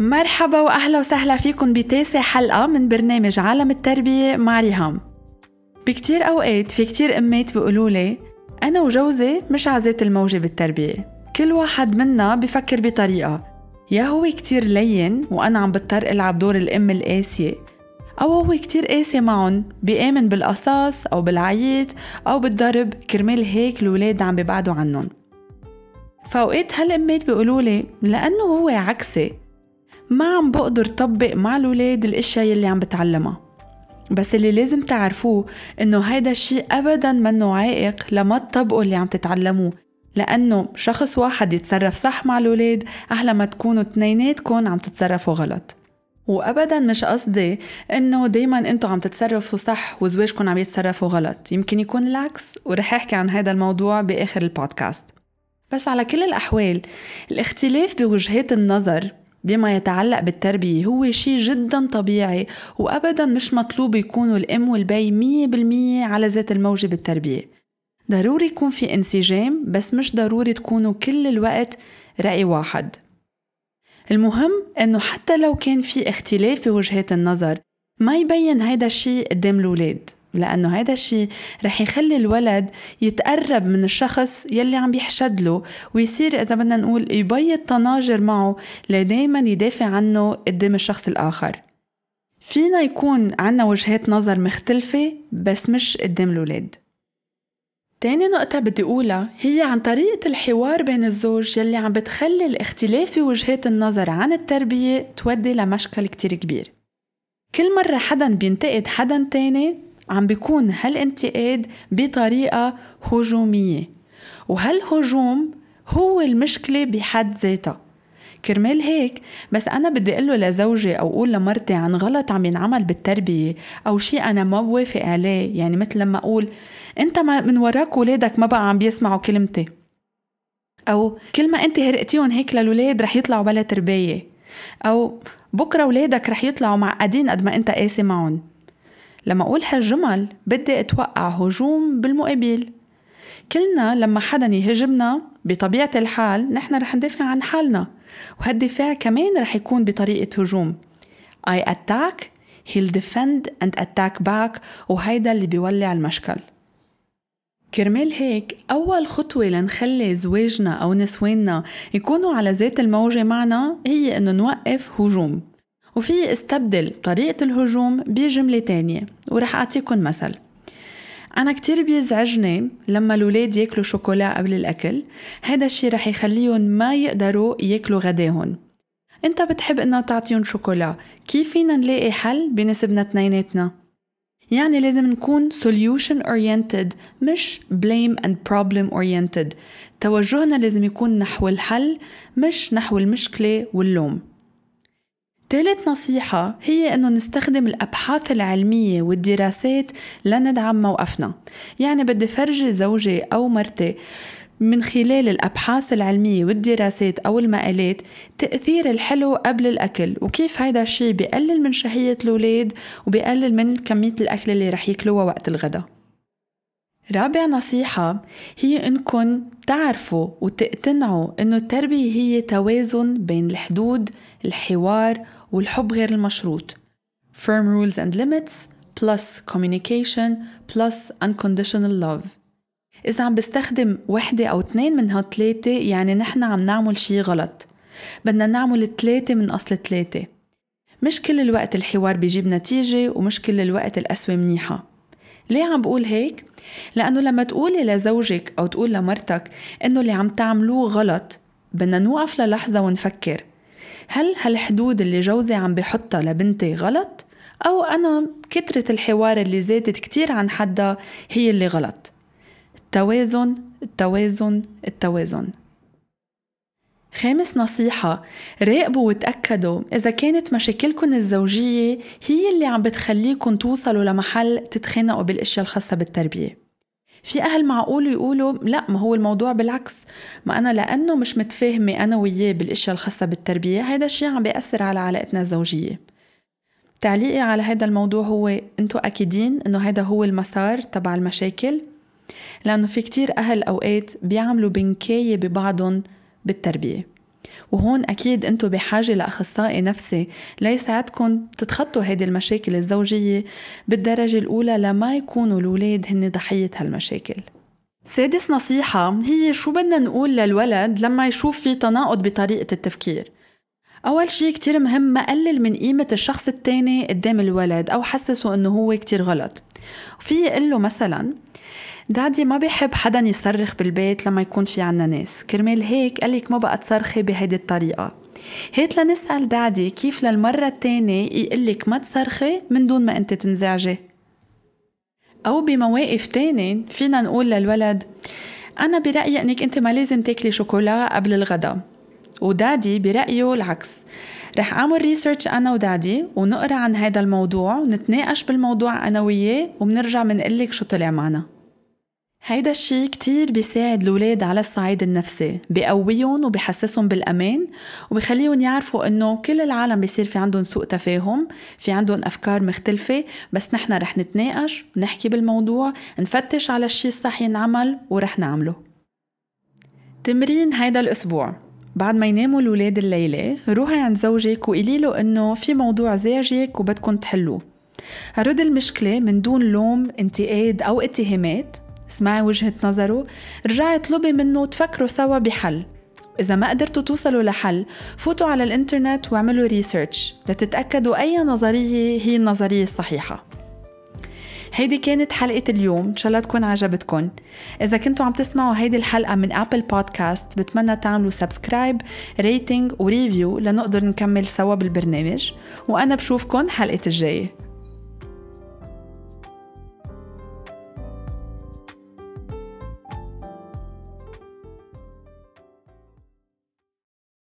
مرحبا وأهلا وسهلا فيكم بتاسع حلقة من برنامج عالم التربية مع ريهام. بكتير أوقات في كتير أمات بيقولوا لي أنا وجوزي مش ذات الموجة بالتربية. كل واحد منا بفكر بطريقة. يا هو كتير لين وأنا عم بضطر ألعب دور الأم القاسية؟ أو هو كتير قاسي معهم بيآمن بالقصاص أو بالعيط أو بالضرب كرمال هيك الولاد عم ببعدوا عنهم فأوقات هالأمات بيقولوا لي لأنه هو عكسي. ما عم بقدر طبق مع الولاد الأشياء يلي عم بتعلمها. بس اللي لازم تعرفوه إنه هيدا الشيء ابدا منه عائق لما تطبقوا اللي عم تتعلموه. لأنه شخص واحد يتصرف صح مع الولاد أحلى ما تكونوا اتنيناتكم عم تتصرفوا غلط. وابدا مش قصدي إنه دايما أنتم عم تتصرفوا صح وزواجكم عم يتصرفوا غلط. يمكن يكون العكس ورح أحكي عن هذا الموضوع بآخر البودكاست. بس على كل الأحوال الاختلاف بوجهات النظر بما يتعلق بالتربية هو شيء جدا طبيعي وأبدا مش مطلوب يكونوا الأم والبي مية بالمية على ذات الموجة بالتربية. ضروري يكون في انسجام بس مش ضروري تكونوا كل الوقت رأي واحد. المهم إنه حتى لو كان في اختلاف بوجهات النظر ما يبين هيدا الشيء قدام الولاد لأنه هيدا الشيء رح يخلي الولد يتقرب من الشخص يلي عم بيحشد له ويصير إذا بدنا نقول يبيض طناجر معه لدايما يدافع عنه قدام الشخص الآخر. فينا يكون عنا وجهات نظر مختلفة بس مش قدام الولاد تاني نقطة بدي أقولها هي عن طريقة الحوار بين الزوج يلي عم بتخلي الاختلاف في وجهات النظر عن التربية تودي لمشكل كتير كبير. كل مرة حدا بينتقد حدا تاني عم بيكون هالانتقاد بطريقة هجومية. وهالهجوم هو المشكلة بحد ذاتها. كرمال هيك بس أنا بدي أقول لزوجي أو أقول لمرتي عن غلط عم ينعمل بالتربية أو شيء أنا ما بوافق عليه. يعني مثل لما أقول أنت من وراك ولادك ما بقى عم بيسمعوا كلمتي. أو كل ما أنت هرقتيهم هيك للولاد رح يطلعوا بلا تربية. أو بكرة ولادك رح يطلعوا معقدين قد ما أنت قاسي معهم. لما أقول هالجمل بدي أتوقع هجوم بالمقابل. كلنا لما حدا يهاجمنا بطبيعة الحال نحن رح ندافع عن حالنا وهالدفاع كمان رح يكون بطريقة هجوم. I attack he'll defend and attack back وهيدا اللي بيولع المشكل. كرمال هيك أول خطوة لنخلي زواجنا أو نسواننا يكونوا على ذات الموجة معنا هي إنه نوقف هجوم. وفي استبدل طريقة الهجوم بجملة تانية ورح أعطيكم مثل. أنا كتير بيزعجني لما الولاد ياكلوا شوكولا قبل الأكل هذا الشي رح يخليهم ما يقدروا ياكلوا غداهم إنت بتحب انه تعطيهم شوكولا كيف فينا نلاقي حل بنسبنا اثنيناتنا؟ يعني لازم نكون solution oriented مش blame and problem oriented. توجهنا لازم يكون نحو الحل مش نحو المشكلة واللوم. ثالث نصيحة هي أنه نستخدم الأبحاث العلمية والدراسات لندعم موقفنا. يعني بدي فرجي زوجي أو مرتي من خلال الأبحاث العلمية والدراسات أو المقالات تأثير الحلو قبل الأكل وكيف هيدا الشيء بيقلل من شهية الأولاد وبيقلل من كمية الأكل اللي رح ياكلوها وقت الغداء. رابع نصيحة هي إنكم تعرفوا وتقتنعوا إنه التربية هي توازن بين الحدود، الحوار، والحب غير المشروط. Firm rules and limits plus communication plus unconditional love. إذا عم بستخدم وحدة أو اثنين من هالثلاثة يعني نحن عم نعمل شي غلط. بدنا نعمل ثلاثة من أصل ثلاثة. مش كل الوقت الحوار بيجيب نتيجة ومش كل الوقت القسوة منيحة. ليه عم بقول هيك؟ لأنه لما تقولي لزوجك أو تقول لمرتك إنه اللي عم تعملوه غلط بدنا نوقف للحظة ونفكر هل هالحدود اللي جوزي عم بحطها لبنتي غلط؟ أو أنا كترة الحوار اللي زادت كتير عن حدها هي اللي غلط التوازن التوازن التوازن خامس نصيحة راقبوا وتأكدوا إذا كانت مشاكلكم الزوجية هي اللي عم بتخليكم توصلوا لمحل تتخانقوا بالأشياء الخاصة بالتربية. في أهل معقول يقولوا لا ما هو الموضوع بالعكس ما أنا لأنه مش متفاهمة أنا وياه بالأشياء الخاصة بالتربية هذا الشيء عم بيأثر على علاقتنا الزوجية. تعليقي على هذا الموضوع هو انتو أكيدين إنه هذا هو المسار تبع المشاكل؟ لأنه في كتير أهل أوقات بيعملوا بنكاية ببعضهم بالتربية. وهون أكيد أنتو بحاجة لأخصائي نفسي ليساعدكم تتخطوا هيدي المشاكل الزوجية بالدرجة الأولى لما يكونوا الأولاد هن ضحية هالمشاكل. سادس نصيحة هي شو بدنا نقول للولد لما يشوف في تناقض بطريقة التفكير؟ أول شي كتير مهم ما قلل من قيمة الشخص التاني قدام الولد أو حسسه إنه هو كتير غلط. وفي يقول له مثلا دادي ما بيحب حدا يصرخ بالبيت لما يكون في عنا ناس. كرمال هيك قالك ما بقى تصرخي بهيدي الطريقة. هيت لنسأل دادي كيف للمرة التانية يقلك ما تصرخي من دون ما انت تنزعجي. أو بمواقف تانية فينا نقول للولد أنا برأيي إنك أنت ما لازم تاكلي شوكولا قبل الغداء ودادي برأيه العكس. رح أعمل ريسيرش أنا ودادي ونقرأ عن هذا الموضوع ونتناقش بالموضوع أنا وياه وبنرجع منقلك شو طلع معنا. هيدا الشي كتير بيساعد الولاد على الصعيد النفسي. بيقويهم وبيحسسهم بالأمان وبيخليهم يعرفوا إنه كل العالم بيصير في عندهم سوء تفاهم في عندهم أفكار مختلفة بس نحن رح نتناقش ونحكي بالموضوع نفتش على الشي الصح ينعمل ورح نعمله. تمرين هيدا الأسبوع. بعد ما يناموا الولاد الليلة روحي عند زوجك وقولي له إنه في موضوع زعجك وبدكم تحلوه. رد المشكلة من دون لوم انتقاد أو اتهامات. اسمعي وجهة نظره رجعي اطلبي منه تفكروا سوا بحل. إذا ما قدرتوا توصلوا لحل فوتوا على الإنترنت واعملوا research لتتأكدوا أي نظرية هي النظرية الصحيحة. هيدي كانت حلقة اليوم إن شاء الله تكون عجبتكم إذا كنتوا عم تسمعوا هيدي الحلقة من Apple Podcast بتمنى تعملوا subscribe rating و review لنقدر نكمل سوا بالبرنامج. وأنا بشوفكن حلقة الجاية.